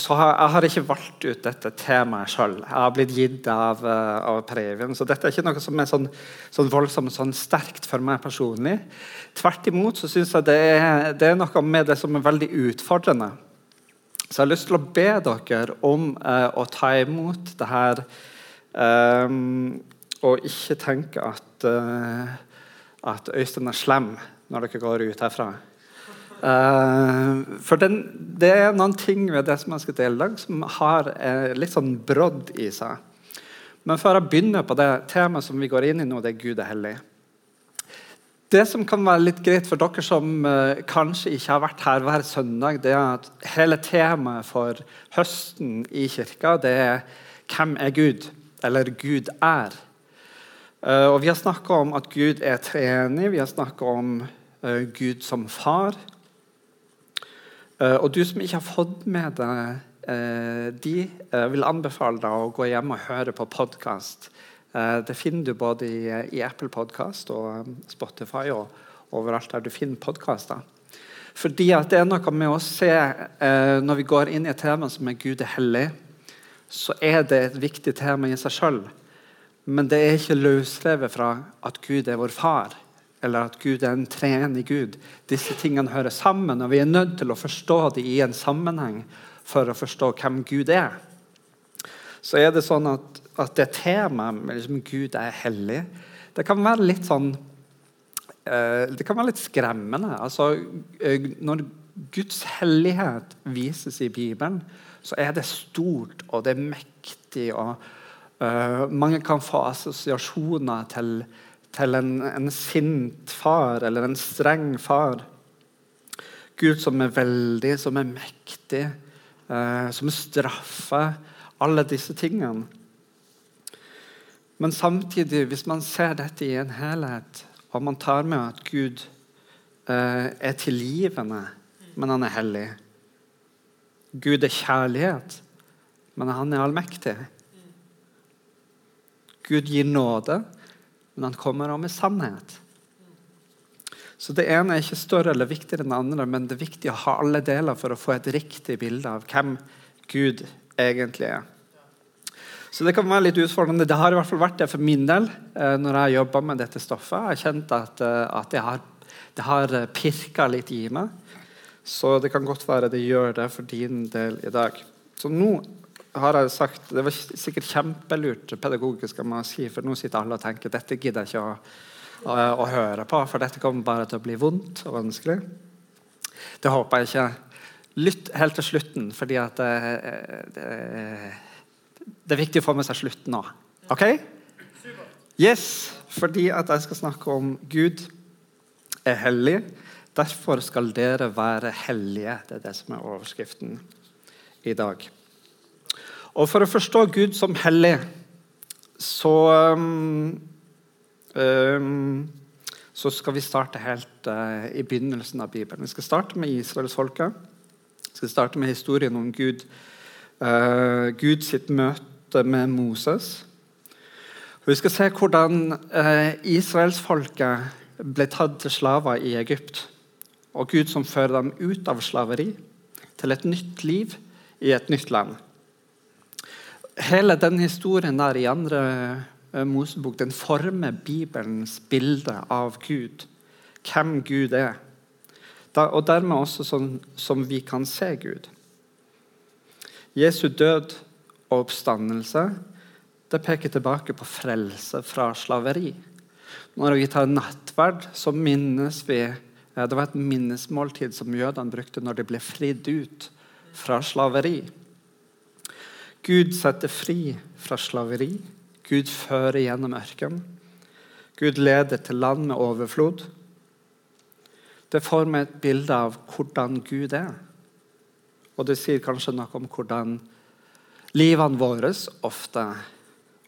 så har, Jeg har ikke valgt ut dette temaet sjøl. Jeg har blitt gitt av, uh, av Previen. Så dette er ikke noe som er sånn, sånn voldsomt sånn sterkt for meg personlig. Tvert imot så syns jeg det er, det er, noe med det som er veldig utfordrende. Så jeg har lyst til å be dere om eh, å ta imot det her um, og ikke tenke at, uh, at Øystein er slem når dere går ut herfra. Uh, for den, det er noen ting ved det som jeg skal dele i dag, som har uh, litt sånn brodd i seg. Men før jeg begynner på det temaet som vi går inn i nå, det er Gud er hellig. Det som kan være litt greit for dere som uh, kanskje ikke har vært her hver søndag, det er at hele temaet for høsten i kirka det er 'Hvem er Gud?' eller 'Gud er'. og Vi har snakka om at Gud er treenig, vi har snakka om Gud som far. Eh, og du som ikke har fått med deg eh, de, eh, vil anbefale deg å gå hjem og høre på podkast. Det finner du både i, Apple Podkast og Spotify og overalt der du finner podkaster. Fordi det er noe med å se Når vi går inn i et tema som er Gud er hellig, så er det et viktig tema i seg sjøl. Men det er ikke løsrevet fra at Gud er vår far eller at Gud er en treenig Gud. Disse tingene hører sammen, og vi er nødt til å forstå dem i en sammenheng for å forstå hvem Gud er. Så er det sånn at, at det temaet liksom, Gud er hellig, det kan være litt sånn eh, Det kan være litt skremmende. Altså, eh, når Guds hellighet vises i Bibelen, så er det stort og det er mektig. og uh, Mange kan få assosiasjoner til til en, en sint far eller en streng far. Gud som er veldig, som er mektig, eh, som straffer alle disse tingene. Men samtidig, hvis man ser dette i en helhet, og man tar med at Gud eh, er tilgivende, men han er hellig Gud er kjærlighet, men han er allmektig. Gud gir nåde, men han kommer også med sannhet. Så Det ene er ikke større eller viktigere enn det andre, men det er viktig å ha alle deler for å få et riktig bilde av hvem Gud egentlig er. Så Det kan være litt utfordrende. Det har i hvert fall vært det for min del eh, når jeg jobba med dette stoffet. Jeg har kjent at, eh, at har, det har eh, pirka litt i meg. Så det kan godt være det gjør det for din del i dag. Så nå har jeg sagt, Det var sikkert kjempelurt pedagogisk å si, for nå sitter alle og tenker dette gidder jeg ikke å, å, å, høre på, for dette kommer bare til å bli vondt og vanskelig. Det håper jeg ikke. Lytt helt til slutten, fordi at det, det, det er viktig å få med seg slutten nå. OK? Yes, fordi at jeg skal snakke om Gud er hellig. Derfor skal dere være hellige. Det er det som er overskriften i dag. Og For å forstå Gud som hellig så um, um, så skal vi starte helt uh, i begynnelsen av Bibelen. Vi skal starte med israelsfolket. Vi skal starte med historien om Gud, uh, Gud sitt møte med Moses. Og vi skal se hvordan uh, israelsfolket ble tatt til slaver i Egypt. Og Gud som fører dem ut av slaveri til et nytt liv i et nytt land hele den historien der i andre eh, Mosebok den former Bibelens bilde av Gud. Hvem Gud er. Og dermed også sånn som vi kan se Gud. Jesu død og oppstandelse det peker tilbake på frelse fra slaveri. Når vi tar nattverd, så minnes vi Det var et minnesmåltid som jødene brukte når de ble fridd ut fra slaveri. Gud setter fri fra slaveri. Gud fører gjennom ørkenen. Gud leder til land med overflod. Det får meg et bilde av hvordan Gud er. Og det sier kanskje noe om hvordan livene våre ofte,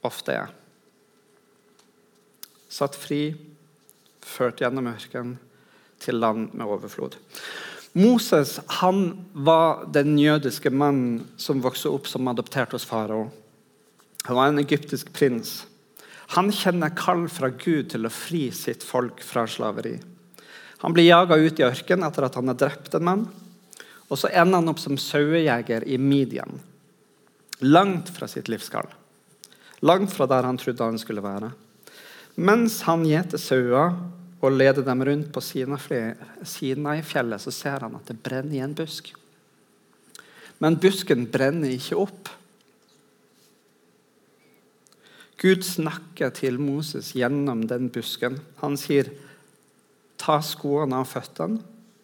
ofte er. satt fri, ført gjennom ørkenen til land med overflod. Moses han var den jødiske mannen som vokste opp som adoptert hos farao. Han var en egyptisk prins. Han kjenner kall fra Gud til å fri sitt folk fra slaveri. Han blir jaga ut i ørkenen etter at han har drept en mann. Og så ender han opp som sauejeger i Midian. Langt fra sitt livskall. Langt fra der han trodde han skulle være. Mens han gjeter sauer og leder dem rundt på Sinai-fjellet, så ser han at det brenner i en busk. Men busken brenner ikke opp. Gud snakker til Moses gjennom den busken. Han sier, 'Ta skoene av føttene,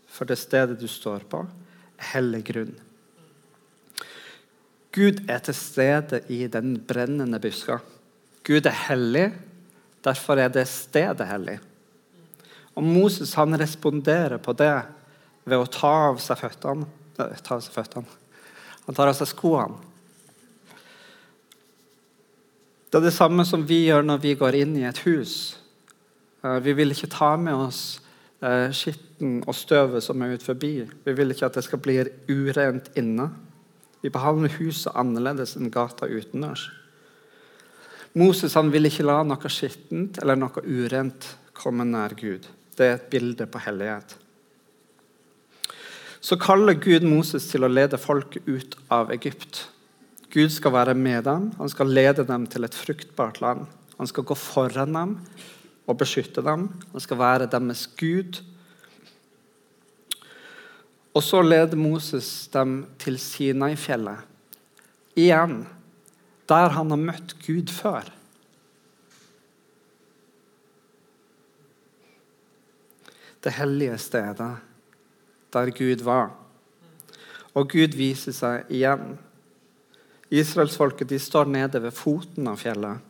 for det stedet du står på, er hellig grunn.' Gud er til stede i den brennende buska. Gud er hellig, derfor er det stedet hellig. Og Moses han responderer på det ved å ta av seg føttene. Ta av seg føttene. Han tar av seg skoene. Det er det samme som vi gjør når vi går inn i et hus. Eh, vi vil ikke ta med oss eh, skitten og støvet som er ut forbi. Vi vil ikke at det skal bli urent inne. Vi behandler huset annerledes enn gata utendørs. Moses han vil ikke la noe skittent eller noe urent komme nær Gud. Det er et bilde på hellighet. Så kaller Gud Moses til å lede folket ut av Egypt. Gud skal være med dem, han skal lede dem til et fruktbart land. Han skal gå foran dem og beskytte dem. Han skal være deres Gud. Og så leder Moses dem til Sinai-fjellet. Igjen, der han har møtt Gud før. Det hellige stedet der Gud var. Og Gud viser seg igjen. Israelsfolket står nede ved foten av fjellet.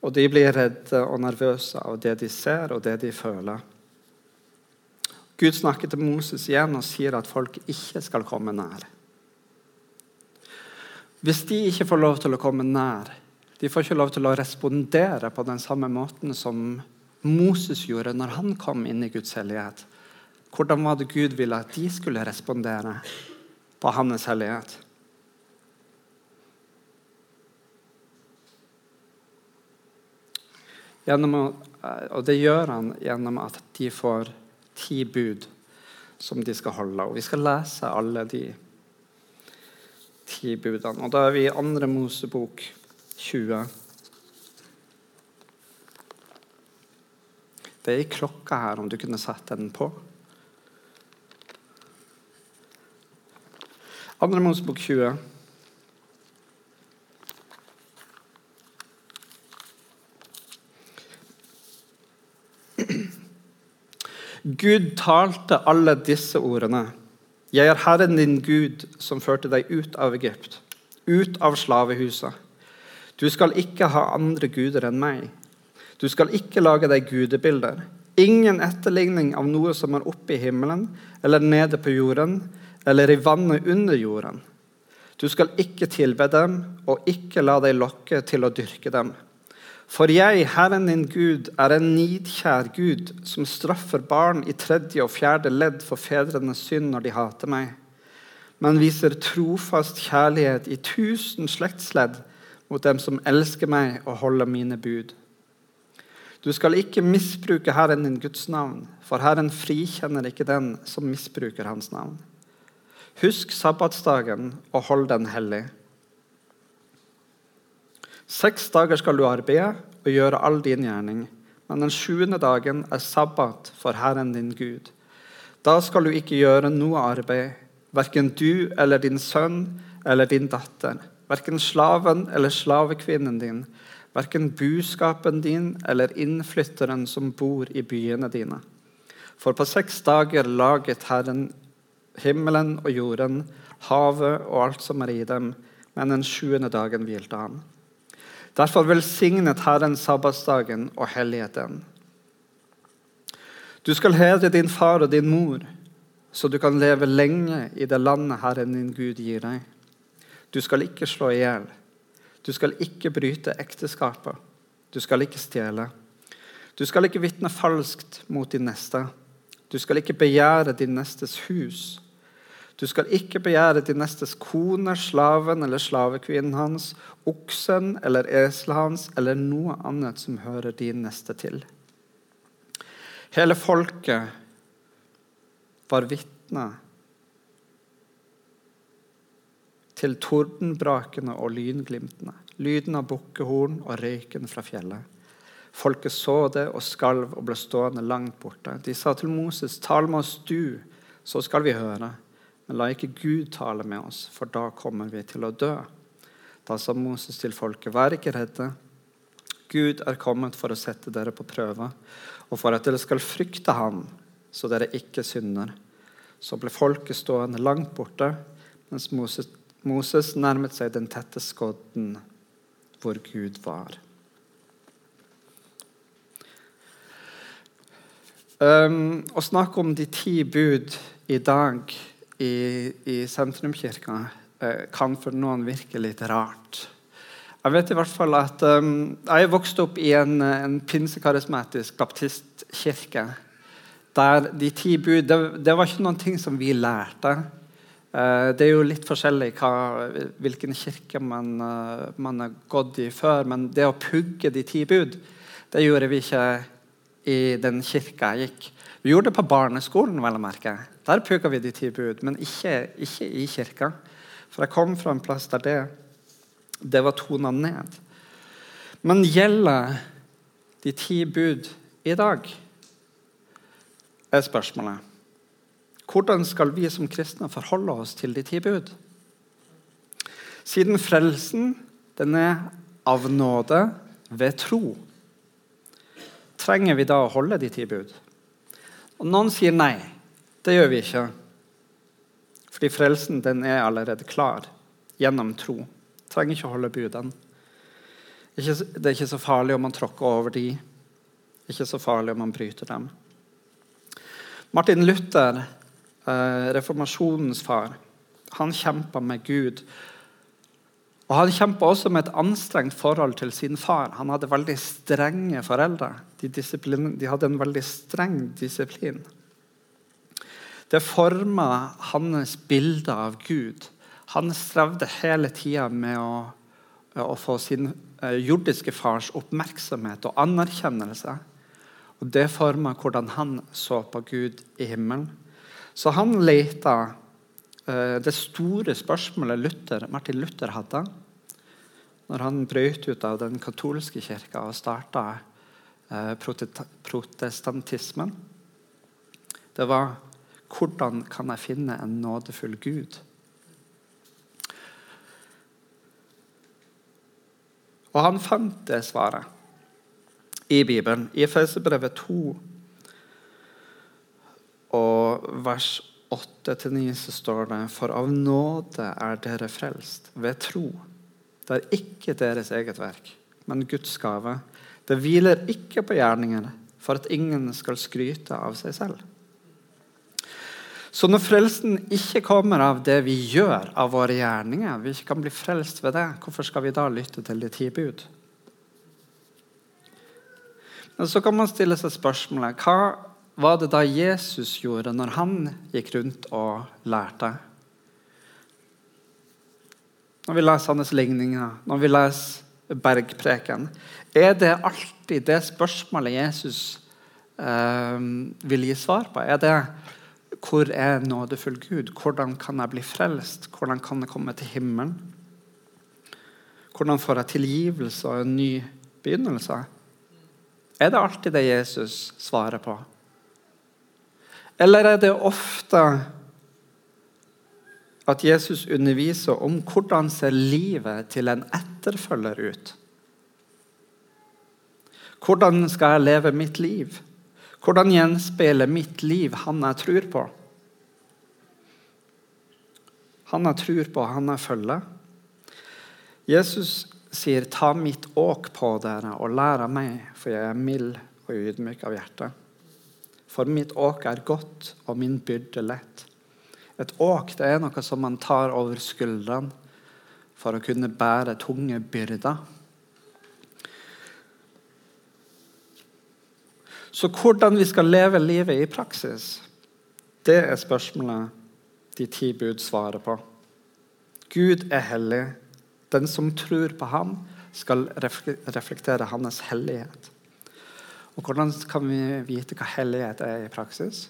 Og de blir redde og nervøse av det de ser og det de føler. Gud snakker til Moses igjen og sier at folk ikke skal komme nær. Hvis de ikke får lov til å komme nær, de får ikke lov til å respondere på den samme måten som Moses gjorde når han kom inn i Guds hellighet. Hvordan var det Gud ville at de skulle respondere på hans hellighet? Å, og det gjør han gjennom at de får ti bud som de skal holde. Og Vi skal lese alle de ti budene. Og Da er vi i andre Mosebok 20. Det er ei klokke her, om du kunne satt den på. Andre Mosebok 20. Gud talte alle disse ordene. Jeg er Herren din Gud, som førte deg ut av Egypt, ut av slavehuset. Du skal ikke ha andre guder enn meg. Du skal ikke lage deg gudebilder. Ingen etterligning av noe som er oppe i himmelen eller nede på jorden eller i vannet under jorden. Du skal ikke tilbe dem og ikke la deg lokke til å dyrke dem. For jeg, Herren din Gud, er en nidkjær Gud som straffer barn i tredje og fjerde ledd for fedrenes synd når de hater meg, men viser trofast kjærlighet i tusen slektsledd mot dem som elsker meg og holder mine bud. Du skal ikke misbruke Herren din Guds navn, for Herren frikjenner ikke den som misbruker Hans navn. Husk sabbatsdagen og hold den hellig. Seks dager skal du arbeide og gjøre all din gjerning, men den sjuende dagen er sabbat for Herren din Gud. Da skal du ikke gjøre noe arbeid, verken du eller din sønn eller din datter verken slaven eller slavekvinnen din, verken buskapen din eller innflytteren som bor i byene dine. For på seks dager laget Herren himmelen og jorden, havet og alt som er i dem, men den sjuende dagen hvilte han. Derfor velsignet Herren sabbatsdagen og helligheten. Du skal hedre din far og din mor, så du kan leve lenge i det landet Herren din Gud gir deg. Du skal ikke slå i hjel. Du skal ikke bryte ekteskapet. Du skal ikke stjele. Du skal ikke vitne falskt mot din neste. Du skal ikke begjære din nestes hus. Du skal ikke begjære din nestes kone, slaven eller slavekvinnen hans, oksen eller eselet hans eller noe annet som hører din neste til. Hele folket var vitne til tordenbrakene og lynglimtene, lyden av bukkehorn og røyken fra fjellet. Folket så det og skalv og ble stående langt borte. De sa til Moses, 'Tal med oss du, så skal vi høre.' Men la ikke Gud tale med oss, for da kommer vi til å dø. Da sa Moses til folket, 'Vær ikke redde. Gud er kommet for å sette dere på prøve, og for at dere skal frykte ham, så dere ikke synder.' Så ble folket stående langt borte, mens Moses Moses nærmet seg den tette skodden hvor Gud var. Um, å snakke om de ti bud i dag i, i sentrumkirka uh, kan for noen virke litt rart. Jeg vet i hvert fall at um, jeg vokste opp i en, en pinsekarismatisk baptistkirke. Der de ti bud det, det var ikke noen ting som vi lærte. Eh, det er jo litt forskjellig hva, hvilken kirke man, eh, man har gått i før. Men det å pugge de ti bud, det gjorde vi ikke i den kirka jeg gikk. Vi gjorde det på barneskolen. vel å merke. Der pugga vi de ti bud, men ikke, ikke, i kirka. For jeg kom fra en plass der det, det var tona ned. Men gjelder de ti bud i dag? er spørsmålet. Hvordan skal vi som kristne forholde oss til de ti bud? Siden frelsen den er av nåde ved tro, trenger vi da å holde de ti bud? Og Noen sier nei. Det gjør vi ikke. Fordi frelsen den er allerede klar gjennom tro. Trenger ikke å holde budene. Det er ikke så farlig om man tråkker over de. Ikke så farlig om man bryter dem. Martin Luther reformasjonens far. Han kjempa med Gud. Og Han kjempa også med et anstrengt forhold til sin far. Han hadde veldig strenge foreldre. De, de hadde en veldig streng disiplin. Det forma hans bilde av Gud. Han strevde hele tida med å, å, få sin eh, jordiske fars oppmerksomhet og anerkjennelse. Og Det forma hvordan han så på Gud i himmelen. Så han leita eh, det store spørsmålet Luther, Martin Luther hadde når han brøt ut av den katolske kirka og starta eh, protestantismen. Det var hvordan kan jeg finne en nådefull Gud? Og han fant det svaret i Bibelen. I Efeserbrevet 2 og vers 8-9 så står det For av nåde er dere frelst ved tro. Det er ikke deres eget verk, men Guds gave. Det hviler ikke på gjerningene, for at ingen skal skryte av seg selv. Så når frelsen ikke kommer av det vi gjør, av våre gjerninger, vi ikke kan bli frelst ved det, hvorfor skal vi da lytte til de ti bud? Men så kan man stille seg spørsmålet hva var det da Jesus gjorde når han gikk rundt og lærte? Når vi leser hans ligninger, når vi leser bergpreken, er det alltid det spørsmålet Jesus eh, vil gi svar på? Er det hvor er nådefull Gud? Hvordan kan jeg bli frelst? Hvordan kan jeg komme til himmelen? Hvordan får jeg tilgivelse og en ny begynnelse? Er det alltid det Jesus svarer på? Eller er det ofte at Jesus underviser om hvordan ser livet til en etterfølger ut? Hvordan skal jeg leve mitt liv? Hvordan gjenspeiler mitt liv han jeg tror på? Han jeg tror på, han jeg følger. Jesus sier, 'Ta mitt åk på dere og lær av meg, for jeg er mild og ydmyk av hjerte.' For mitt åk er godt, og min byrde lett. Et åk det er noe som man tar over skuldrene for å kunne bære tunge byrder. Så hvordan vi skal leve livet i praksis, det er spørsmålet de ti bud svarer på. Gud er hellig. Den som tror på ham, skal reflektere hans hellighet. Og Hvordan kan vi vite hva hellighet er i praksis?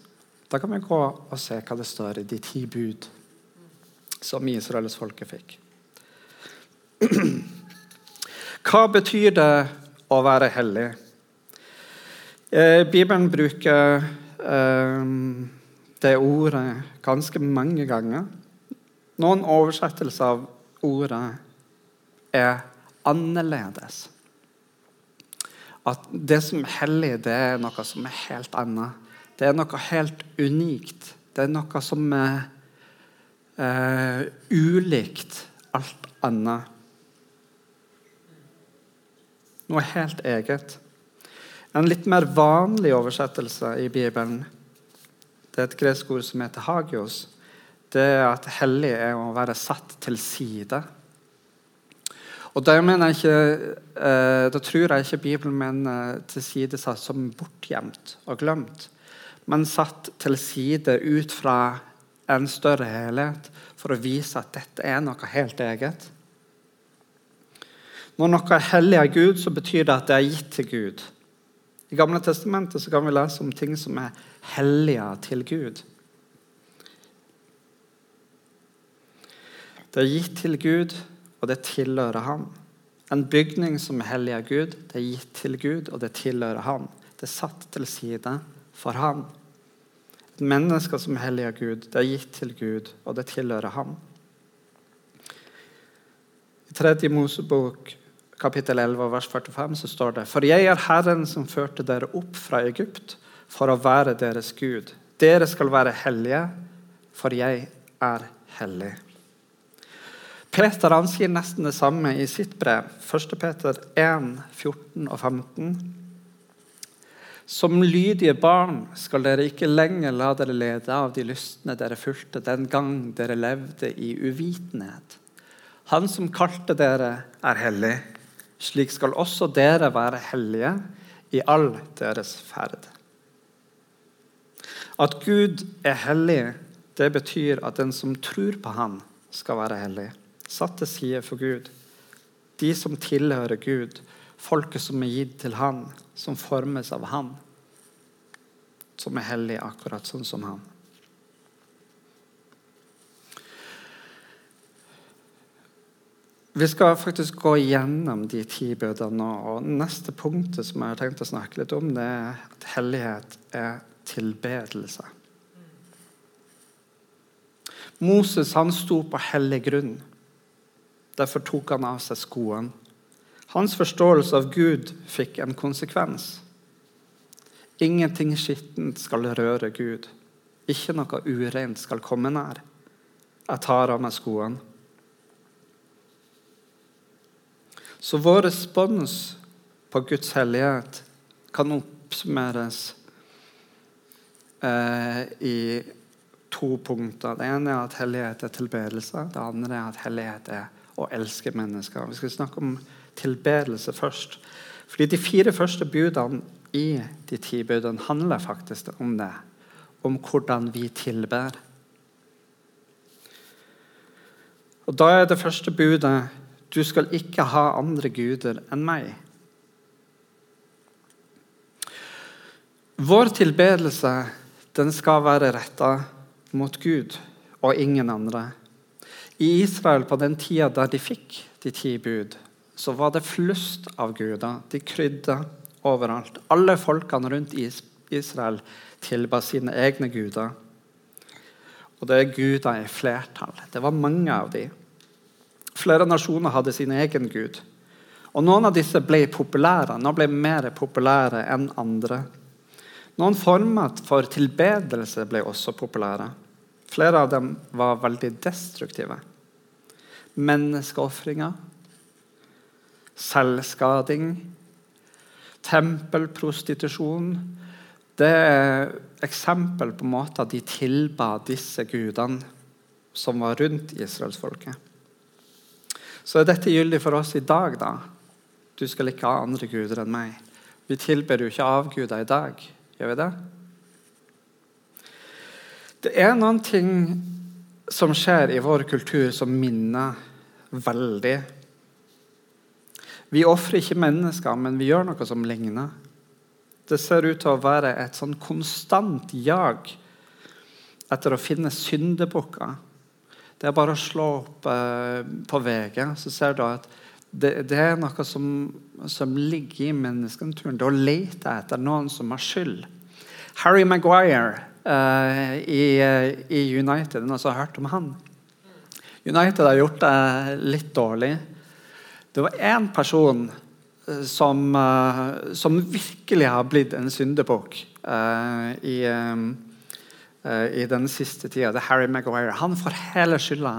Da kan vi gå og se hva det står i de ti bud som israelsfolket fikk. Hva betyr det å være hellig? Eh, Bibelen bruker eh, det ordet ganske mange ganger. Noen oversettelser av ordet er annerledes. At det som er hellig, det er noe som er helt annet. Det er noe helt unikt. Det er noe som er eh, ulikt alt annet. Noe helt eget. En litt mer vanlig oversettelse i Bibelen det er et gresk ord som heter hagios. Det er at hellig er å være satt til side. Og Da, ikke, eh, da tror jeg ikke Bibelen mener side satt som bortgjemt og glemt, men satt til side ut fra en større helhet for å vise at dette er noe helt eget. Når noe er hellig av Gud, så betyr det at det er gitt til Gud. I Gamle testamentet kan vi lese om ting som er hellige til Gud. Det er gitt til Gud, og det tilhører ham. En bygning som er hellig av Gud, det er gitt til Gud, og det tilhører ham. Det er satt til side for ham. Et menneske som er hellig av Gud, det er gitt til Gud, og det tilhører ham. I tredje Mosebok kapittel 11, vers 45 så står det For jeg er Herren som førte dere opp fra Egypt for å være deres Gud. Dere skal være hellige, for jeg er hellig. Peter han sier nesten det samme i sitt brev, 1. Peter 1, 14 og 15. Som lydige barn skal dere ikke lenger la dere lede av de lystne dere fulgte den gang dere levde i uvitenhet. Han som kalte dere, er hellig. Slik skal også dere være hellige i all deres ferd. At Gud er hellig, det betyr at den som tror på Han, skal være hellig. Satt til side for Gud. De som tilhører Gud, folket som er gitt til Han, som formes av Han, som er hellig akkurat sånn som Han. Vi skal faktisk gå gjennom de ti budene nå. og Neste punktet som jeg har tenkt å snakke litt om, det er at hellighet er tilbedelse. Moses han sto på hellig grunn. Derfor tok han av seg skoene. Hans forståelse av Gud fikk en konsekvens. Ingenting skittent skal røre Gud. Ikke noe ureint skal komme nær. Jeg tar av meg skoene. Så vår respons på Guds hellighet kan oppsummeres eh, i to punkter. Det ene er at hellighet er tilbedelse. Det andre er at hellighet er å elske mennesker. Vi skal snakke om tilbedelse først. Fordi De fire første budene i de ti budene handler faktisk om det. Om hvordan vi tilber. Og Da er det første budet du skal ikke ha andre guder enn meg. Vår tilbedelse den skal være retta mot Gud og ingen andre. I Israel på den tida da de fikk de ti bud, så var det flust av guder. De krydda overalt. Alle folkene rundt Israel tilba sine egne guder. Og det er guder i flertall. Det var mange av dem. Flere nasjoner hadde sin egen gud. Og Noen av disse ble populære, noen ble mer populære enn andre. Noen former for tilbedelse ble også populære. Flere av dem var veldig destruktive. Menneskeofringer, selvskading, tempelprostitusjon Det er eksempel på måter de tilba disse gudene som var rundt israelsfolket. Så er dette gyldig for oss i dag, da. Du skal ikke ha andre guder enn meg. Vi tilber jo ikke avguder i dag, gjør vi det? Det er noen ting som skjer i vår kultur som minner veldig. Vi ofrer ikke mennesker, men vi gjør noe som ligner. Det ser ut til å være et sånn konstant jag etter å finne syndebukker. Det er bare å slå opp eh, på VG, så ser du at det, det er noe som, som, ligger i menneskenaturen. Det å lete etter noen som har skyld. Harry Maguire uh, i, uh, i, United, som har hørt om han? United har gjort det litt dårlig. Det var én person uh, som, som, virkelig har blitt en syndebukk i, i den siste tida. Det er Harry Maguire. Han får hele skylda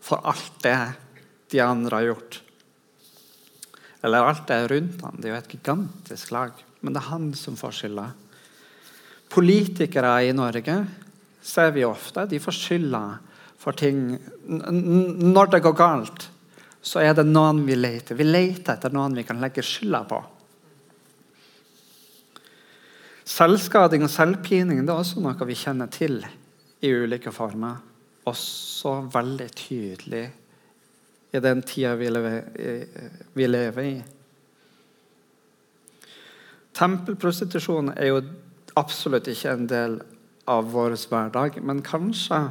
for alt det de andre har gjort. Eller alt det rundt ham. Det er jo et gigantisk lag. Men det er han som får skylda. Politikere i Norge ser vi ofte. De får skylda for ting Når det går galt, så er det noen vi leter. Vi leter etter noen vi kan legge skylda på. Selvskading og selvpining det er også noe vi kjenner til i ulike former. Også veldig tydelig i den tida vi vi lever i. Tempelprostitusjon er jo absolutt ikke en del av vår hverdag, men kanskje,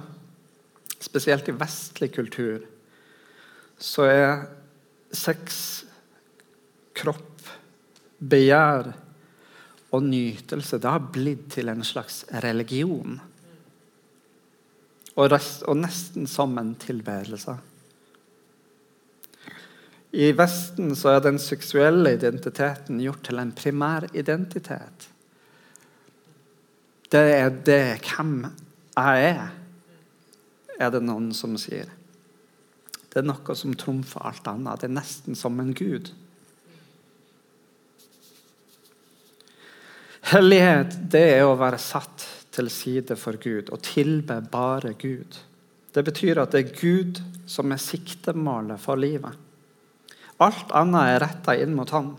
spesielt i vestlig kultur, så er sex, kropp, begjær og nytelse det har blitt til en slags religion. Og, rest, og nesten som en tilbedelse. I Vesten så er den seksuelle identiteten gjort til en primæridentitet. Det er det hvem jeg er, er det noen som sier. Det er noe som trumfer alt annet. Det er nesten som en gud. Hellighet det er å være satt til side for Gud og tilbe bare Gud. Det betyr at det er Gud som er siktemålet for livet. Alt annet er retta inn mot Han.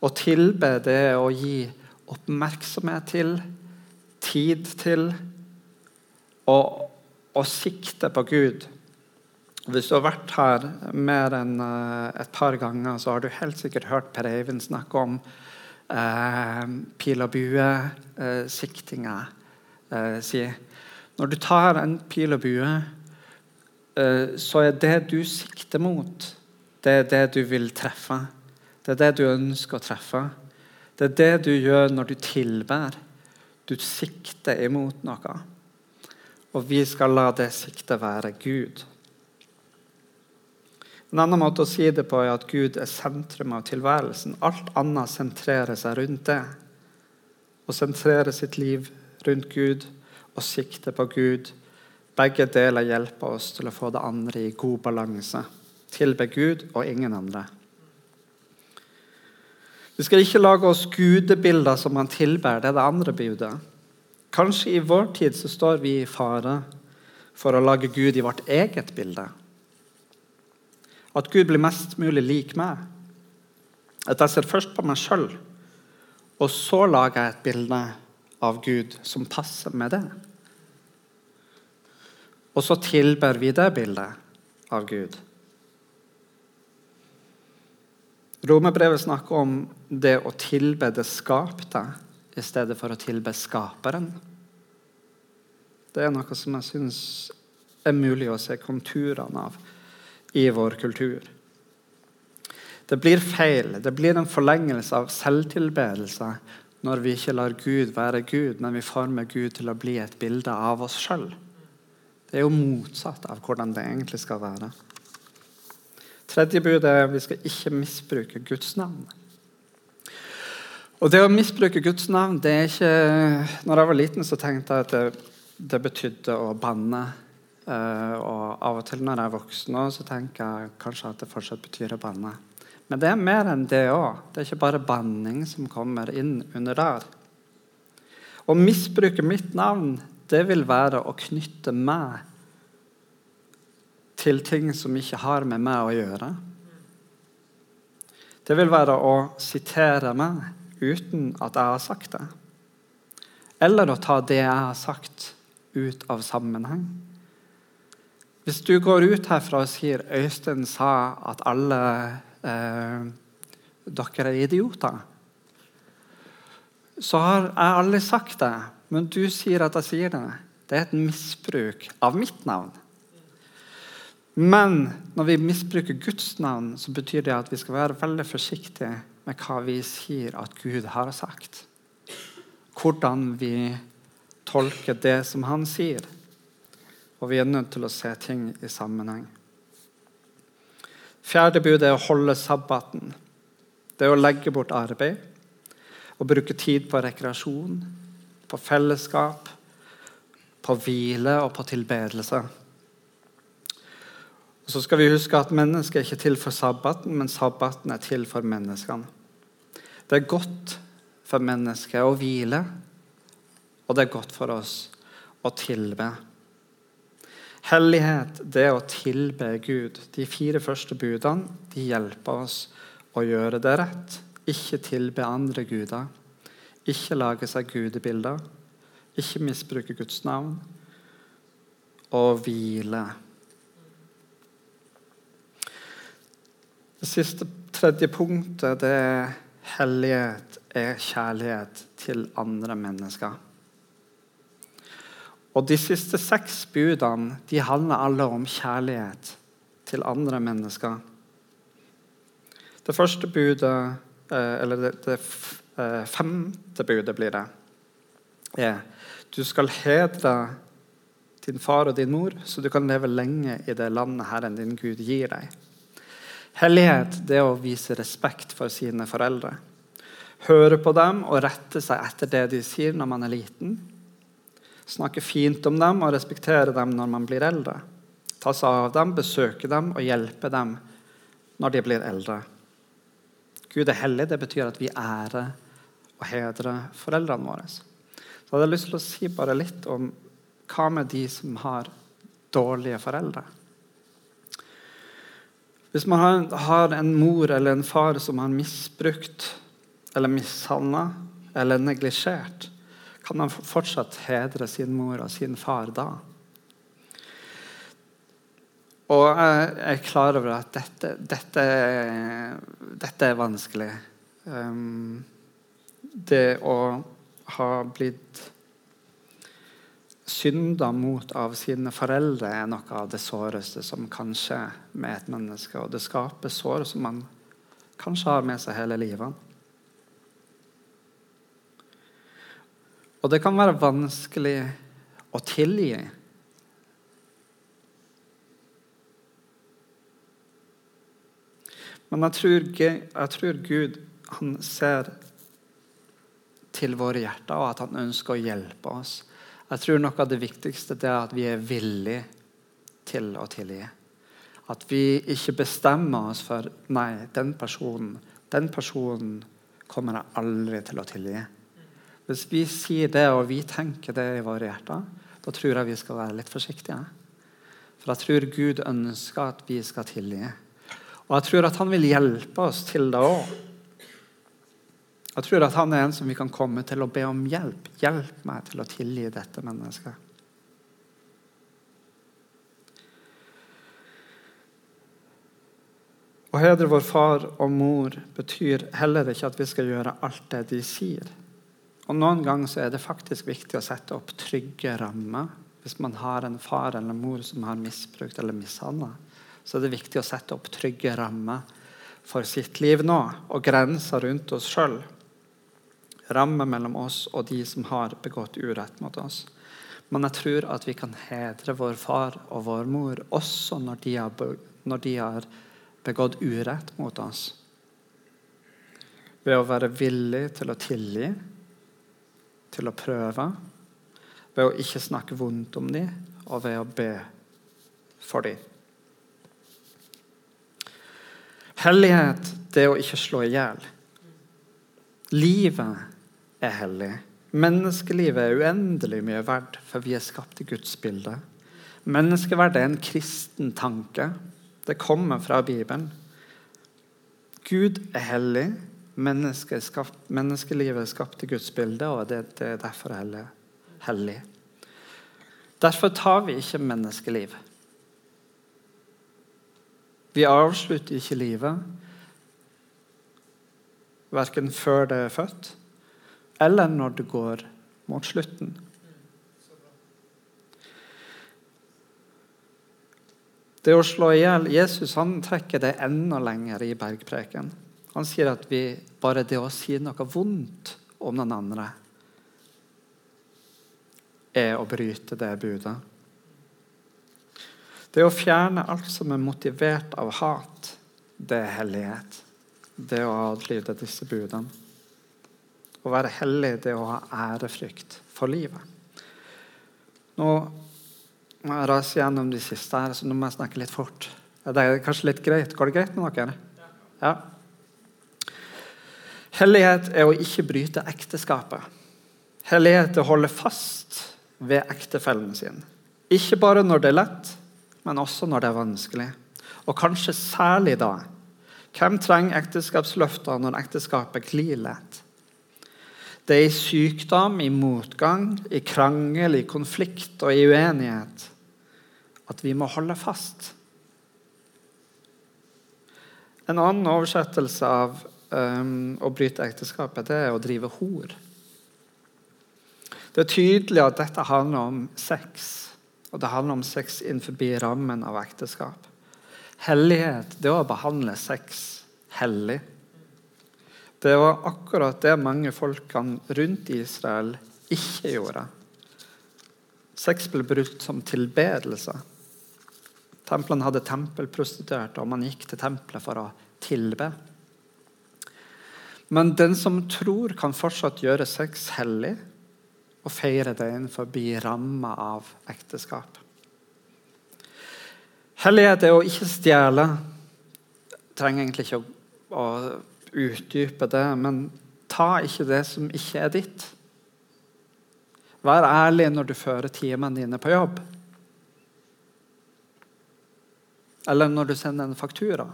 Å tilbe det er å gi oppmerksomhet til, tid til å, å sikte på Gud. Hvis du har vært her mer enn eh, et par ganger, så har du helt sikkert hørt Per Eivind snakke om eh, pil og bue-siktinga. Eh, si. Når du tar en pil og bue, eh, så er det du sikter mot, det er det du vil treffe. Det er det du ønsker å treffe. Det er det du gjør når du tilber. Du sikter imot noe. Og vi skal la det siktet være Gud. En annen måte å si det på er at Gud er sentrum av tilværelsen. Alt annet sentrerer seg rundt det. Å sentrere sitt liv rundt Gud og sikte på Gud. Begge deler hjelper oss til å få det andre i god balanse tilbe Gud og ingen andre. Vi skal ikke lage oss gudebilder som han tilber. Det er det andre budet. Kanskje i vår tid så står vi i fare for å lage Gud i vårt eget bilde. At Gud blir mest mulig lik meg. At jeg ser først på meg sjøl, og så lager jeg et bilde av Gud som passer med det. Og så tilber vi det bildet av Gud. Romerbrevet snakker om det å tilbe det skapte i stedet for å tilbe skaperen. Det er noe som jeg syns er mulig å se konturene av i vår kultur. Det blir feil. Det blir en forlengelse av selvtilbedelse når vi ikke lar Gud være Gud, men vi former Gud til å bli et bilde av oss sjøl. Det er jo motsatt av hvordan det egentlig skal være. Tredje bud er vi skal ikke misbruke Guds navn. Og Det å misbruke Guds navn det er ikke Når jeg var liten, så tenkte jeg at det, det betydde å banne. Uh, og Av og til når jeg er voksen, så tenker jeg kanskje at det fortsatt betyr å banne. Men det er mer enn det òg. Det er ikke bare banning som kommer inn under der. Å misbruke mitt navn det vil være å knytte meg til ting som ikke har med meg å gjøre. Det vil være å sitere meg uten at jeg har sagt det. Eller å ta det jeg har sagt, ut av sammenheng. Hvis du går ut herfra og sier Øystein sa at alle eh, dere er idioter, så har jeg aldri sagt det, men du sier at jeg sier det. Det er et misbruk av mitt navn. Men når vi misbruker Guds navn, så betyr det at vi skal være veldig forsiktige med hva vi sier at Gud har sagt. Hvordan vi tolker det som han sier. Og vi er nødt til å se ting i sammenheng. Fjerde bud er å holde sabbaten. Det er å legge bort arbeid og bruke tid på rekreasjon, på fellesskap, på hvile og på tilbedelse. Og så skal vi huske at Mennesket er ikke til for sabbaten, men sabbaten er til for menneskene. Det er godt for mennesket å hvile, og det er godt for oss å tilbe. Hellighet, det å tilbe Gud. De fire første budene de hjelper oss å gjøre det rett. Ikke tilbe andre guder. Ikke lage seg gudebilder. Ikke misbruke Guds navn. Og hvile. Det siste, tredje punktet det er hellighet er kjærlighet til andre mennesker. Og De siste seks budene de handler alle om kjærlighet til andre mennesker. Det første budet, eh, eller det, eh, femte budet blir det, er du skal hedre din far og din mor, så du kan leve lenge i det landet Herren din Gud gir deg. Hellighet det er å vise respekt for sine foreldre. Høre på dem og rette seg etter det de sier når man er liten. Snakke fint om dem og respektere dem når man blir eldre. Ta seg av dem, besøke dem og hjelpe dem når de blir eldre. Gud er hellig. Det betyr at vi ærer og hedrer foreldrene våre. Så jeg lyst til å si bare litt om hva med de som har dårlige foreldre? Hvis man har en mor eller en far som har misbrukt eller mishandla eller neglisjert, kan man fortsatt hedre sin mor og sin far da? Og jeg er klar over at dette, dette, dette er vanskelig. Um, det å ha blitt synda mot av sine foreldre, er noe av det såreste som kan skje med et menneske. Og det skaper sår som man kanskje har med seg hele livet. Og det kan være vanskelig å tilgi. Men jeg tror, jeg tror Gud han ser til våre hjerter, og at han ønsker å hjelpe oss. Jeg tror noe av det viktigste er at vi er villige til å tilgi. At vi ikke bestemmer oss for nei, den personen, den personen kommer jeg aldri til å tilgi. Hvis vi sier det, og vi tenker det i våre hjerter, da tror jeg vi skal være litt forsiktige. For jeg tror Gud ønsker at vi skal tilgi. Og jeg tror at han vil hjelpe oss til det òg. Jeg tror at han er en som vi kan komme til å be om hjelp. Hjelp meg til å tilgi dette mennesket. Å hedre vår far og mor betyr heller ikke at vi skal gjøre alt det de sier. Og Noen ganger så er det faktisk viktig å sette opp trygge rammer. Hvis man har en far eller mor som har misbrukt eller mishandla, så er det viktig å sette opp trygge rammer for sitt liv nå, og grenser rundt oss sjøl ramme mellom oss og de som har begått urett mot oss. Men jeg tror at vi kan hedre vår far og vår mor også når de har, når de har begått urett mot oss. Ved å være villig til å tilgi, til å prøve. Ved å ikke snakke vondt om dem, og ved å be for dem. Hellighet det å ikke slå i hjel. Livet er hellig. Menneskelivet er uendelig mye verdt, for vi er skapt i Guds bilde. Menneskeverd er en kristen tanke. Det kommer fra Bibelen. Gud er hellig. Menneske skapt, menneskelivet er skapt i Guds bilde, og det, det er derfor hellig. hellig. Derfor tar vi ikke menneskeliv. Vi avslutter ikke livet, verken før det er født, eller når det går mot slutten. Det å slå i hjel Jesus han trekker det enda lenger i bergpreken. Han sier at vi, bare det å si noe vondt om den andre er å bryte det budet. Det å fjerne alt som er motivert av hat, det er hellighet. Det å adlyde disse budene. Å være hellig, det å ha ærefrykt for livet. Nå må jeg rase gjennom de siste her, så nå må jeg snakke litt fort. Det er kanskje litt greit. Går det greit med dere? Ja. Hellighet er å ikke bryte ekteskapet. Hellighet er å holde fast ved ektefellen sin. Ikke bare når det er lett, men også når det er vanskelig. Og kanskje særlig da. Hvem trenger ekteskapsløfter når ekteskapet glir lett? Det er i sykdom, i motgang, i krangel, i konflikt og i uenighet at vi må holde fast. En annen oversettelse av um, å bryte ekteskapet det er å drive hor. Det er tydelig at dette handler om sex, og det handler om sex innenfor rammen av ekteskap. Hellighet det er å behandle sex hellig. Det var akkurat det mange folkene rundt Israel ikke gjorde. Sex ble brukt som tilbedelse. Templene hadde tempelprostituerte, og man gikk til tempelet for å tilbe. Men den som tror, kan fortsatt gjøre sex hellig og feire det innenfor ramma av ekteskap. Hellighet er å ikke stjele. Trenger egentlig ikke å, å utdype det, men ta ikke det som ikke er ditt. Vær ærlig når du fører timene dine på jobb. eller når du sender en faktura.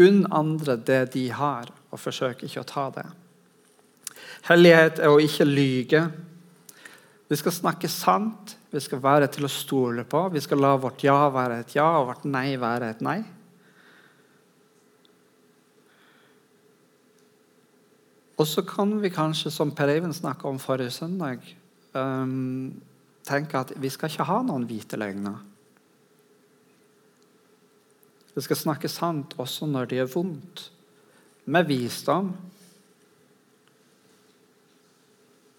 Unn andre det de har, og forsøk ikke å ta det. Hellighet er å ikke lyge. Vi skal snakke sant, vi skal være til å stole på. Vi skal la vårt ja være et ja og vårt nei være et nei. Og så kan vi kanskje, som Per Eivind snakka om forrige søndag, um, tenke at vi skal ikke ha noen hvite løgner. Vi skal snakke sant også når det gjør vondt, med visdom.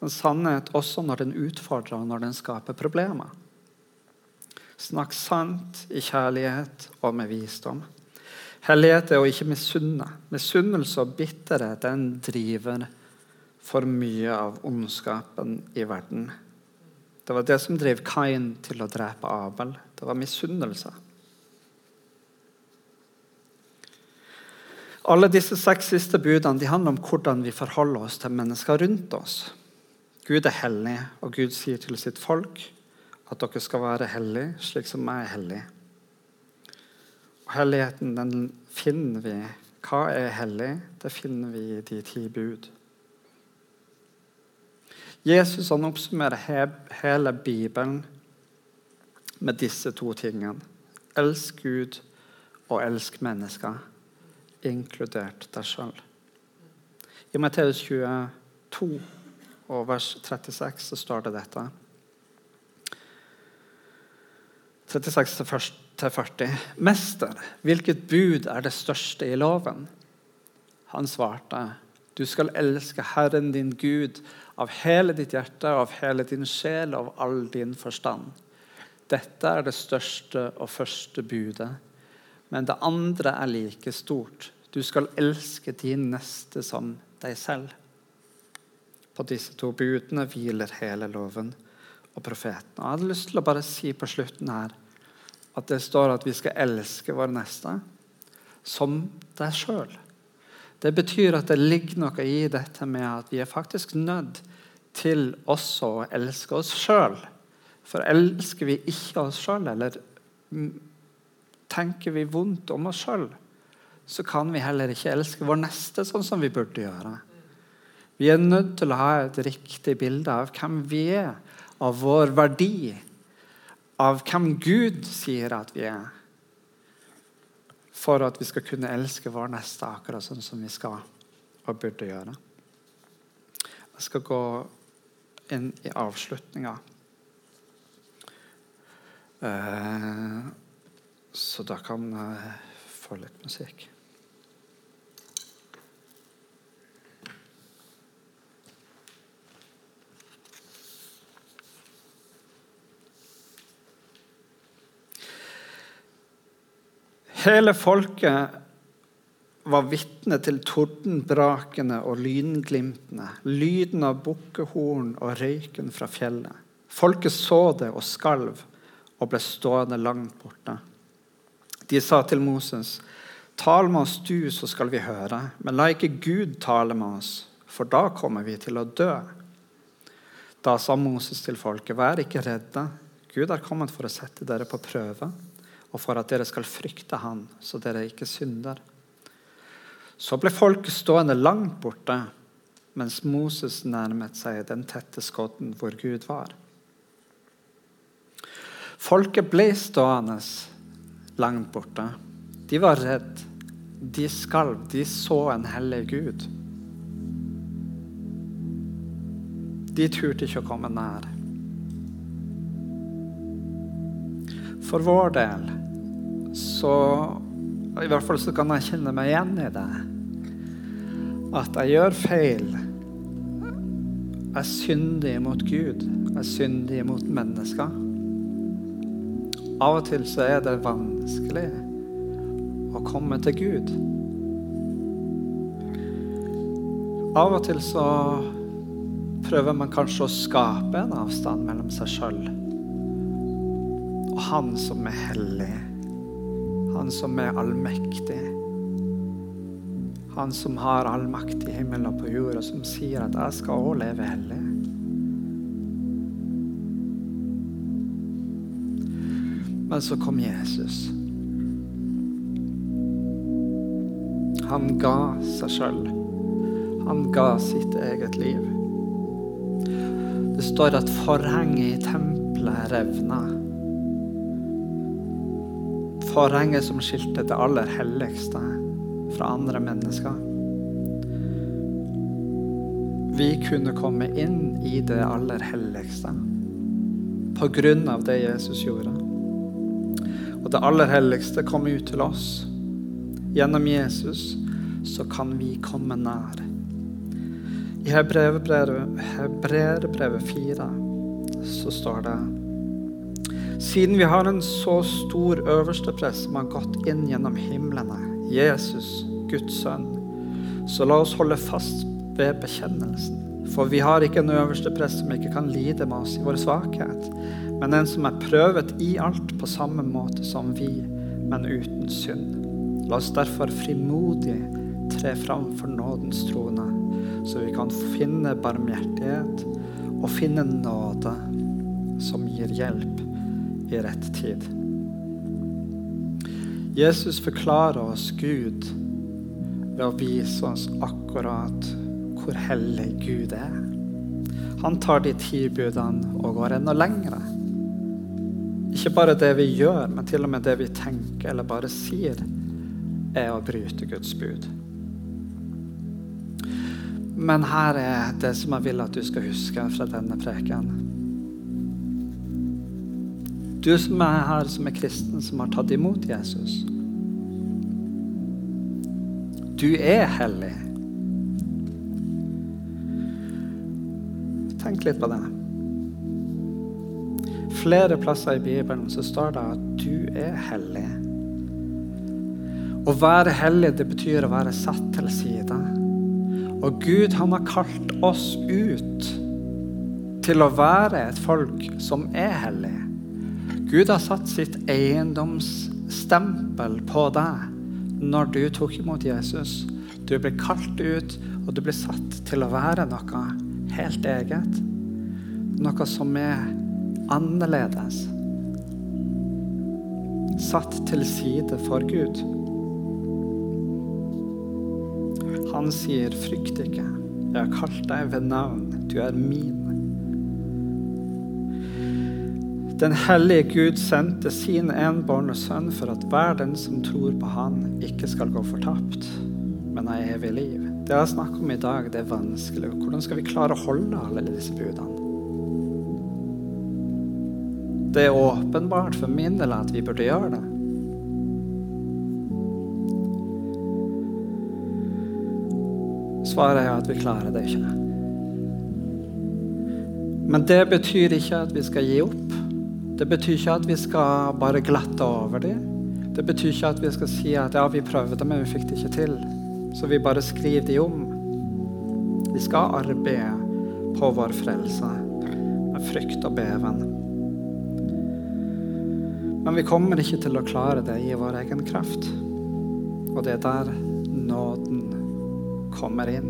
En sannhet også når den utfordrer når den skaper problemer. Snakk sant i kjærlighet og med visdom. Hellighet er å ikke misunne. Misunnelse og bitterhet den driver for mye av ondskapen i verden. Det var det som drev Kain til å drepe Abel. Det var misunnelse. Alle disse seks siste budene de handler om hvordan vi forholder oss til mennesker rundt oss. Gud er hellig, og Gud sier til sitt folk at dere skal være hellige, slik som jeg er hellig. Helligheten den finner vi. Hva er hellig? Det finner vi i de ti bud. Jesus han oppsummerer hele Bibelen med disse to tingene. Elsk Gud og elsk mennesker inkludert deg sjøl. I Matteus 22 og vers 36 så står det dette. 36 til 40. Mester, hvilket bud er det største i loven? Han svarte, du skal elske Herren din Gud av hele ditt hjerte, av hele din sjel og av all din forstand. Dette er det største og første budet. Men det andre er like stort. Du skal elske din neste som deg selv. På disse to budene hviler hele loven og profeten. Og jeg hadde lyst til å bare si på slutten her at det står at vi skal elske vår neste som deg sjøl. Det betyr at det ligger noe i dette med at vi er faktisk nødt til også å elske oss sjøl For elsker vi ikke oss sjøl, eller tenker vi vondt om oss sjøl, så kan vi heller ikke elske vår neste sånn som vi burde gjøre. Vi er nødt til å ha et riktig bilde av hvem vi er, av vår verdi, av hvem Gud sier at vi er, for at vi skal kunne elske vår neste akkurat sånn som vi skal og burde gjøre. Jeg skal gå inn i avslutninga. Eh, så da kan jeg få litt musikk. Hele folket var vitne til tordenbrakene og lynglimtene, lyden av bukkehorn og røyken fra fjellet. Folket så det og skalv og ble stående langt borte. De sa til Moses, 'Tal med oss du, så skal vi høre.' 'Men la ikke Gud tale med oss, for da kommer vi til å dø.' Da sa Moses til folket, 'Vær ikke redde. Gud er kommet for å sette dere på prøve.' Og for at dere skal frykte Han, så dere ikke synder. Så ble folket stående langt borte mens Moses nærmet seg den tette skodden hvor Gud var. Folket ble stående langt borte. De var redd. De skalv. De så en hellig Gud. De turte ikke å komme nær. For vår del så I hvert fall så kan jeg kjenne meg igjen i det at jeg gjør feil. Jeg synder mot Gud. Jeg synder mot mennesker. Av og til så er det vanskelig å komme til Gud. Av og til så prøver man kanskje å skape en avstand mellom seg sjøl og Han som er hellig, Han som er allmektig. Han som har all makt i himmelen og på jord, og som sier at 'jeg skal òg leve hellig'. Men så kom Jesus. Han ga seg sjøl. Han ga sitt eget liv. Det står at forhenget i tempelet revna. Forhenget som skilte det aller helligste fra andre mennesker. Vi kunne komme inn i det aller helligste på grunn av det Jesus gjorde. Og det aller helligste kom ut til oss. Gjennom Jesus så kan vi komme nær. I Hebreerbrevet 4 så står det Siden vi har en så stor øversteprest som har gått inn gjennom himlene, Jesus, Guds sønn, så la oss holde fast ved bekjennelsen. For vi har ikke en øverste prest som ikke kan lide med oss i vår svakhet, men en som er prøvet i alt på samme måte som vi, men uten synd. La oss derfor frimodig tre fram for nådens trone, så vi kan finne barmhjertighet og finne nåde som gir hjelp i rett tid. Jesus forklarer oss Gud ved å vise oss akkurat hvor hellig Gud er. Han tar de ti budene og går enda lengre. Ikke bare det vi gjør, men til og med det vi tenker eller bare sier, er å bryte Guds bud. Men her er det som jeg vil at du skal huske fra denne preken. Du som er her som er kristen, som har tatt imot Jesus. Du er hellig. Tenk litt på det. Flere plasser i Bibelen så står det at du er hellig. Å være hellig, det betyr å være satt til side. Og Gud, han har kalt oss ut til å være et folk som er hellig. Gud har satt sitt eiendomsstempel på deg når du tok imot Jesus. Du ble kalt ut, og du ble satt til å være noe helt eget. Noe som er annerledes. Satt til side for Gud. Han sier, 'Frykt ikke, jeg har kalt deg ved navn, du er min'. Den hellige Gud sendte sin enbårne sønn for at hver den som tror på Han, ikke skal gå fortapt, men ha evig liv. Det jeg snakker om i dag, det er vanskelig. Hvordan skal vi klare å holde alle disse budene? Det er åpenbart for min del at vi burde gjøre det. Svaret er at vi klarer det ikke. Men det betyr ikke at vi skal gi opp. Det betyr ikke at vi skal bare glatte over dem. Det betyr ikke at vi skal si at ja, vi prøvde, men vi fikk det ikke til. Så vi bare skriver de om. Vi skal arbeide på vår frelse med frykt og beven. Men vi kommer ikke til å klare det i vår egen kraft. Og det er der nåden kommer inn.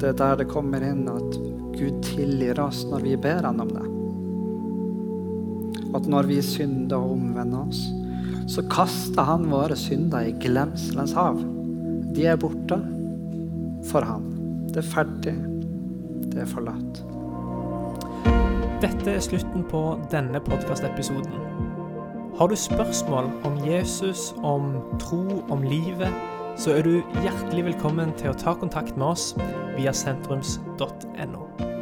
Det er der det kommer inn at Gud tilgir oss når vi ber Han om det at når vi synder og omvender oss, så kaster han våre synder i glemselens hav. De er borte for han. Det er ferdig. Det er forlatt. Dette er slutten på denne podkastepisoden. Har du spørsmål om Jesus, om tro, om livet, så er du hjertelig velkommen til å ta kontakt med oss via sentrums.no.